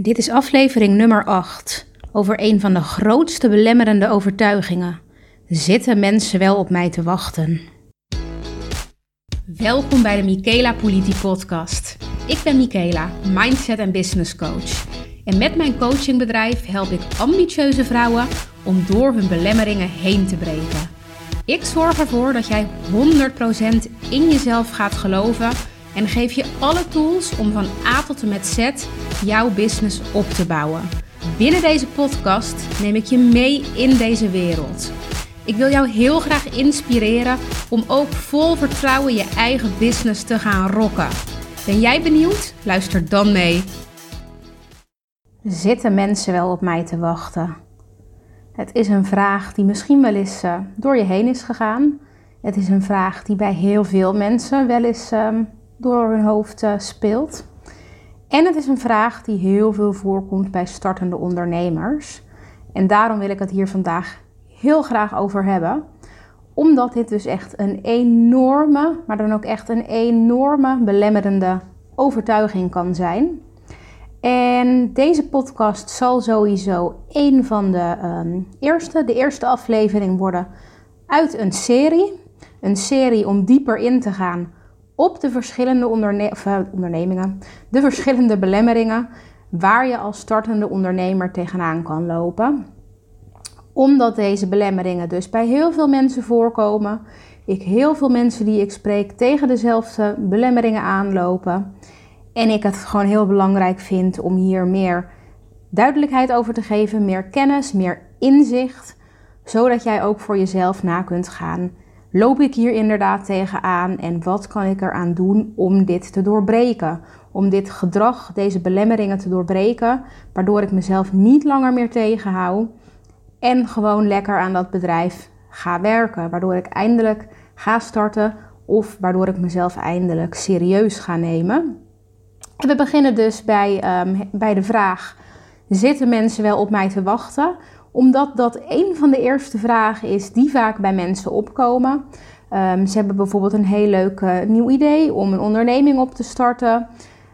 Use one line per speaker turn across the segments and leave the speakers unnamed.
Dit is aflevering nummer 8 over een van de grootste belemmerende overtuigingen. Zitten mensen wel op mij te wachten? Welkom bij de Michaela Politi podcast. Ik ben Michaela, mindset en business coach. En met mijn coachingbedrijf help ik ambitieuze vrouwen om door hun belemmeringen heen te breken. Ik zorg ervoor dat jij 100% in jezelf gaat geloven en geef je alle tools om van A tot en met Z jouw business op te bouwen. Binnen deze podcast neem ik je mee in deze wereld. Ik wil jou heel graag inspireren om ook vol vertrouwen je eigen business te gaan rocken. Ben jij benieuwd? Luister dan mee. Zitten mensen wel op mij te wachten? Het is een vraag die misschien wel eens uh, door je heen is gegaan. Het is een vraag die bij heel veel mensen wel eens uh, door hun hoofd uh, speelt. En het is een vraag die heel veel voorkomt bij startende ondernemers. En daarom wil ik het hier vandaag heel graag over hebben. Omdat dit dus echt een enorme, maar dan ook echt een enorme belemmerende overtuiging kan zijn. En deze podcast zal sowieso een van de um, eerste, de eerste aflevering worden uit een serie. Een serie om dieper in te gaan op de verschillende uh, ondernemingen, de verschillende belemmeringen waar je als startende ondernemer tegenaan kan lopen. Omdat deze belemmeringen dus bij heel veel mensen voorkomen, ik heel veel mensen die ik spreek tegen dezelfde belemmeringen aanlopen. En ik het gewoon heel belangrijk vind om hier meer duidelijkheid over te geven, meer kennis, meer inzicht, zodat jij ook voor jezelf na kunt gaan Loop ik hier inderdaad tegenaan en wat kan ik eraan doen om dit te doorbreken? Om dit gedrag, deze belemmeringen te doorbreken, waardoor ik mezelf niet langer meer tegenhoud en gewoon lekker aan dat bedrijf ga werken. Waardoor ik eindelijk ga starten of waardoor ik mezelf eindelijk serieus ga nemen. En we beginnen dus bij, um, bij de vraag: zitten mensen wel op mij te wachten? Omdat dat een van de eerste vragen is die vaak bij mensen opkomen. Um, ze hebben bijvoorbeeld een heel leuk uh, nieuw idee om een onderneming op te starten.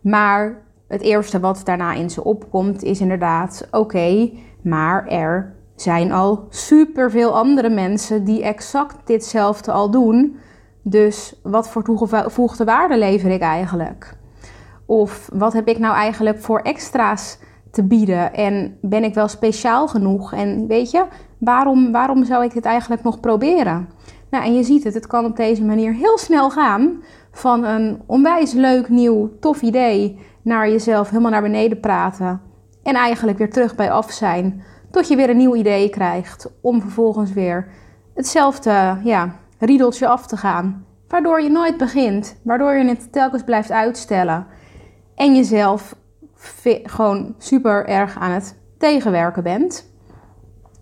Maar het eerste wat daarna in ze opkomt is inderdaad: oké, maar er zijn al superveel andere mensen die exact ditzelfde al doen. Dus wat voor toegevoegde waarde lever ik eigenlijk? Of wat heb ik nou eigenlijk voor extra's te bieden? En ben ik wel speciaal genoeg? En weet je, waarom, waarom zou ik dit eigenlijk nog proberen? Nou, en je ziet het, het kan op deze manier heel snel gaan. Van een onwijs leuk, nieuw, tof idee naar jezelf helemaal naar beneden praten. En eigenlijk weer terug bij af zijn. Tot je weer een nieuw idee krijgt. Om vervolgens weer hetzelfde ja, riedeltje af te gaan. Waardoor je nooit begint. Waardoor je het telkens blijft uitstellen. En jezelf gewoon super erg aan het tegenwerken bent.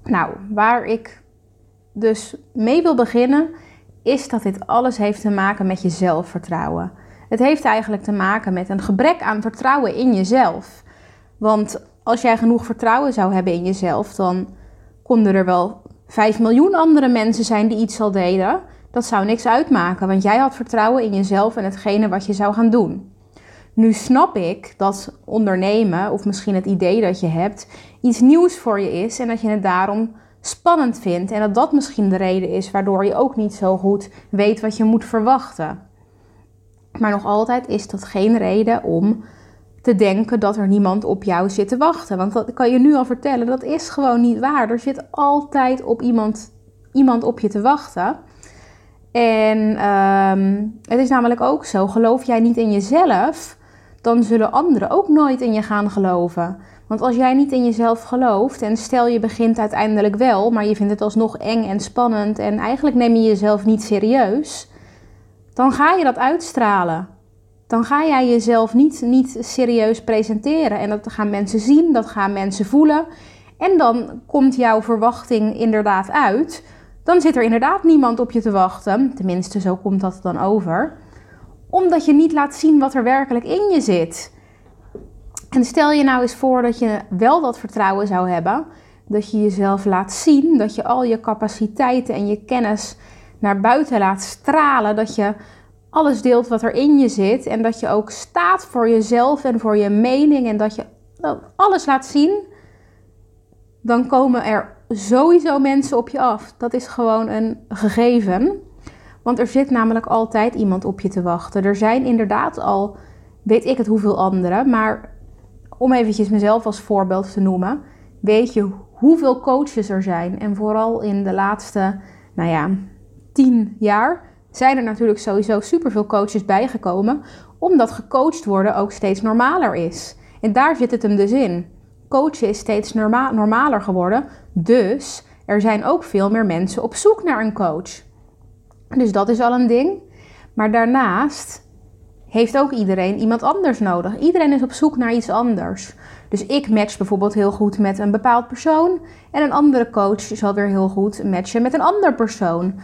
Nou, waar ik dus mee wil beginnen, is dat dit alles heeft te maken met je zelfvertrouwen. Het heeft eigenlijk te maken met een gebrek aan vertrouwen in jezelf. Want als jij genoeg vertrouwen zou hebben in jezelf, dan konden er wel 5 miljoen andere mensen zijn die iets al deden. Dat zou niks uitmaken, want jij had vertrouwen in jezelf en hetgene wat je zou gaan doen. Nu snap ik dat ondernemen, of misschien het idee dat je hebt, iets nieuws voor je is en dat je het daarom spannend vindt. En dat dat misschien de reden is waardoor je ook niet zo goed weet wat je moet verwachten. Maar nog altijd is dat geen reden om te denken dat er niemand op jou zit te wachten. Want dat kan je nu al vertellen, dat is gewoon niet waar. Er zit altijd op iemand, iemand op je te wachten. En um, het is namelijk ook zo, geloof jij niet in jezelf, dan zullen anderen ook nooit in je gaan geloven. Want als jij niet in jezelf gelooft en stel je begint uiteindelijk wel, maar je vindt het alsnog eng en spannend en eigenlijk neem je jezelf niet serieus, dan ga je dat uitstralen. Dan ga jij jezelf niet, niet serieus presenteren. En dat gaan mensen zien, dat gaan mensen voelen. En dan komt jouw verwachting inderdaad uit. Dan zit er inderdaad niemand op je te wachten. Tenminste, zo komt dat dan over omdat je niet laat zien wat er werkelijk in je zit. En stel je nou eens voor dat je wel dat vertrouwen zou hebben, dat je jezelf laat zien, dat je al je capaciteiten en je kennis naar buiten laat stralen, dat je alles deelt wat er in je zit en dat je ook staat voor jezelf en voor je mening en dat je alles laat zien, dan komen er sowieso mensen op je af. Dat is gewoon een gegeven. Want er zit namelijk altijd iemand op je te wachten. Er zijn inderdaad al, weet ik het hoeveel anderen, maar om eventjes mezelf als voorbeeld te noemen, weet je hoeveel coaches er zijn. En vooral in de laatste, nou ja, tien jaar zijn er natuurlijk sowieso superveel coaches bijgekomen, omdat gecoacht worden ook steeds normaler is. En daar zit het hem dus in. Coachen is steeds norma normaler geworden, dus er zijn ook veel meer mensen op zoek naar een coach. Dus dat is al een ding. Maar daarnaast heeft ook iedereen iemand anders nodig. Iedereen is op zoek naar iets anders. Dus ik match bijvoorbeeld heel goed met een bepaald persoon. En een andere coach zal weer heel goed matchen met een ander persoon.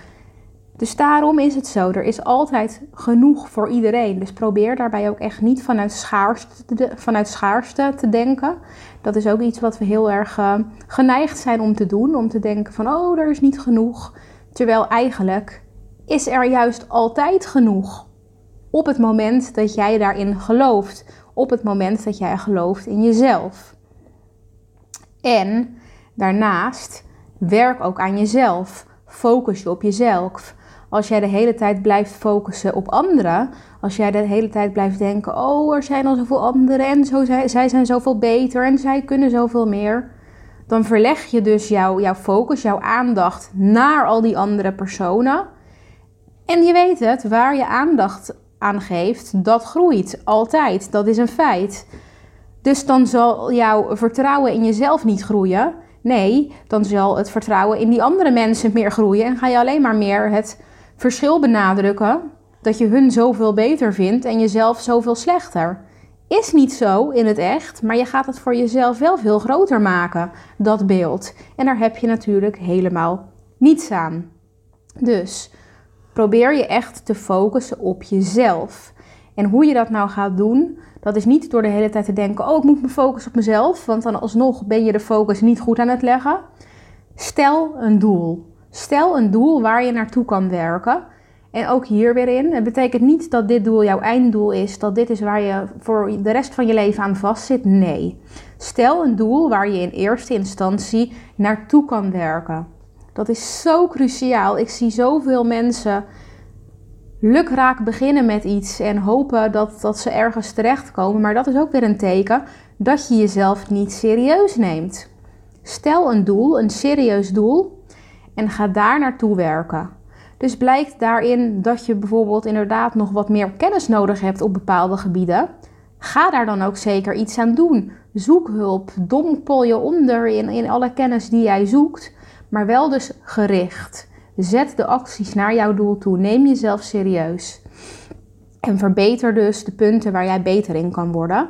Dus daarom is het zo. Er is altijd genoeg voor iedereen. Dus probeer daarbij ook echt niet vanuit schaarste, te, vanuit schaarste te denken. Dat is ook iets wat we heel erg uh, geneigd zijn om te doen. Om te denken van, oh, er is niet genoeg. Terwijl eigenlijk is er juist altijd genoeg. Op het moment dat jij daarin gelooft. Op het moment dat jij gelooft in jezelf. En daarnaast werk ook aan jezelf. Focus je op jezelf. Als jij de hele tijd blijft focussen op anderen, als jij de hele tijd blijft denken: oh, er zijn al zoveel anderen en zo, zij, zij zijn zoveel beter en zij kunnen zoveel meer, dan verleg je dus jouw, jouw focus, jouw aandacht naar al die andere personen. En je weet het, waar je aandacht aan geeft, dat groeit altijd. Dat is een feit. Dus dan zal jouw vertrouwen in jezelf niet groeien. Nee, dan zal het vertrouwen in die andere mensen meer groeien en ga je alleen maar meer het verschil benadrukken dat je hun zoveel beter vindt en jezelf zoveel slechter. Is niet zo in het echt, maar je gaat het voor jezelf wel veel groter maken, dat beeld. En daar heb je natuurlijk helemaal niets aan. Dus probeer je echt te focussen op jezelf. En hoe je dat nou gaat doen, dat is niet door de hele tijd te denken: oh, ik moet me focussen op mezelf, want dan alsnog ben je de focus niet goed aan het leggen. Stel een doel. Stel een doel waar je naartoe kan werken. En ook hier weer in. Het betekent niet dat dit doel jouw einddoel is, dat dit is waar je voor de rest van je leven aan vastzit. Nee. Stel een doel waar je in eerste instantie naartoe kan werken. Dat is zo cruciaal. Ik zie zoveel mensen lukraak beginnen met iets en hopen dat, dat ze ergens terechtkomen. Maar dat is ook weer een teken dat je jezelf niet serieus neemt. Stel een doel, een serieus doel en ga daar naartoe werken. Dus blijkt daarin dat je bijvoorbeeld inderdaad nog wat meer kennis nodig hebt op bepaalde gebieden. Ga daar dan ook zeker iets aan doen. Zoek hulp, dompel je onder in, in alle kennis die jij zoekt, maar wel dus gericht. Zet de acties naar jouw doel toe. Neem jezelf serieus. En verbeter dus de punten waar jij beter in kan worden.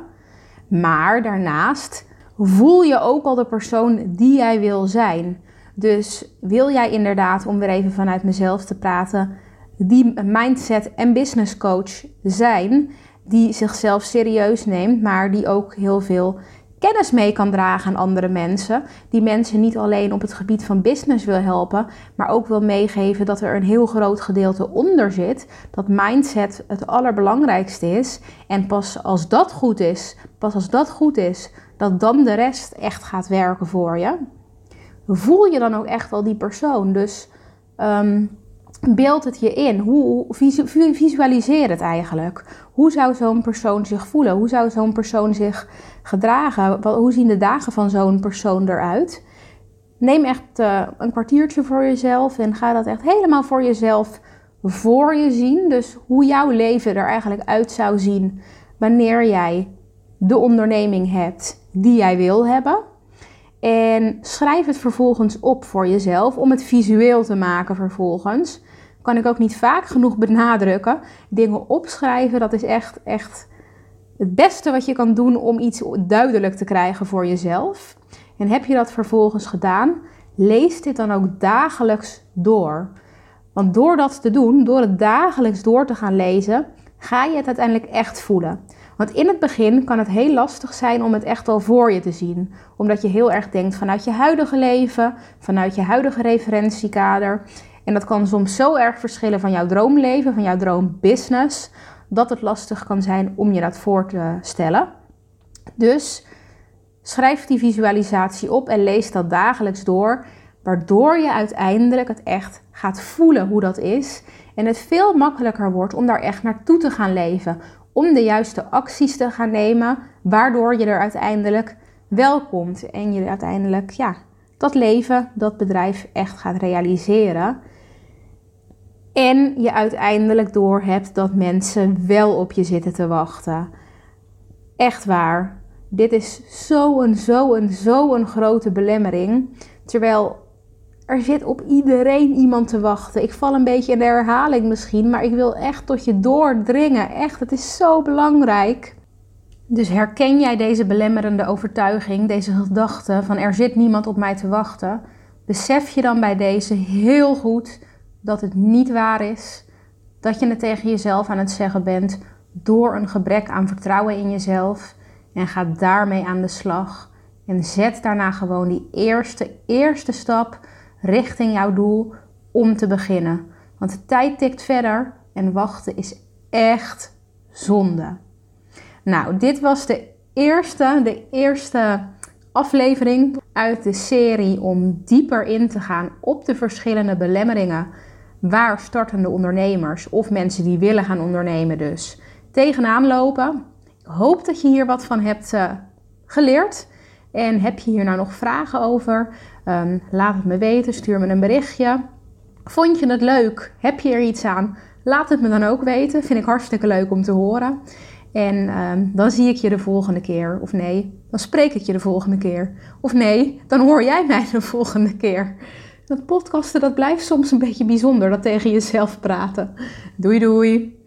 Maar daarnaast voel je ook al de persoon die jij wil zijn. Dus wil jij inderdaad, om weer even vanuit mezelf te praten, die mindset en business coach zijn, die zichzelf serieus neemt, maar die ook heel veel kennis mee kan dragen aan andere mensen. Die mensen niet alleen op het gebied van business wil helpen, maar ook wil meegeven dat er een heel groot gedeelte onder zit. Dat mindset het allerbelangrijkste is. En pas als dat goed is, pas als dat goed is, dat dan de rest echt gaat werken voor je voel je dan ook echt wel die persoon. Dus um, beeld het je in. Hoe, visualiseer het eigenlijk. Hoe zou zo'n persoon zich voelen? Hoe zou zo'n persoon zich gedragen? Hoe zien de dagen van zo'n persoon eruit? Neem echt uh, een kwartiertje voor jezelf en ga dat echt helemaal voor jezelf voor je zien. Dus hoe jouw leven er eigenlijk uit zou zien wanneer jij de onderneming hebt die jij wil hebben. En schrijf het vervolgens op voor jezelf om het visueel te maken vervolgens. Kan ik ook niet vaak genoeg benadrukken. Dingen opschrijven, dat is echt, echt het beste wat je kan doen om iets duidelijk te krijgen voor jezelf. En heb je dat vervolgens gedaan, lees dit dan ook dagelijks door. Want door dat te doen, door het dagelijks door te gaan lezen, ga je het uiteindelijk echt voelen. Want in het begin kan het heel lastig zijn om het echt al voor je te zien. Omdat je heel erg denkt vanuit je huidige leven, vanuit je huidige referentiekader. En dat kan soms zo erg verschillen van jouw droomleven, van jouw droombusiness, dat het lastig kan zijn om je dat voor te stellen. Dus Schrijf die visualisatie op en lees dat dagelijks door, waardoor je uiteindelijk het echt gaat voelen hoe dat is en het veel makkelijker wordt om daar echt naartoe te gaan leven, om de juiste acties te gaan nemen, waardoor je er uiteindelijk wel komt en je uiteindelijk ja, dat leven, dat bedrijf echt gaat realiseren. En je uiteindelijk door hebt dat mensen wel op je zitten te wachten. Echt waar. Dit is zo'n, zo'n, zo'n grote belemmering. Terwijl er zit op iedereen iemand te wachten. Ik val een beetje in de herhaling misschien, maar ik wil echt tot je doordringen. Echt, het is zo belangrijk. Dus herken jij deze belemmerende overtuiging, deze gedachte van er zit niemand op mij te wachten? Besef je dan bij deze heel goed dat het niet waar is, dat je het tegen jezelf aan het zeggen bent door een gebrek aan vertrouwen in jezelf en ga daarmee aan de slag en zet daarna gewoon die eerste, eerste stap richting jouw doel om te beginnen. Want de tijd tikt verder en wachten is echt zonde. Nou, dit was de eerste, de eerste aflevering uit de serie om dieper in te gaan op de verschillende belemmeringen waar startende ondernemers of mensen die willen gaan ondernemen dus tegenaan lopen. Ik hoop dat je hier wat van hebt uh, geleerd. En heb je hier nou nog vragen over? Um, laat het me weten, stuur me een berichtje. Vond je het leuk? Heb je er iets aan? Laat het me dan ook weten. Vind ik hartstikke leuk om te horen. En um, dan zie ik je de volgende keer. Of nee, dan spreek ik je de volgende keer. Of nee, dan hoor jij mij de volgende keer. Dat podcasten, dat blijft soms een beetje bijzonder, dat tegen jezelf praten. Doei doei!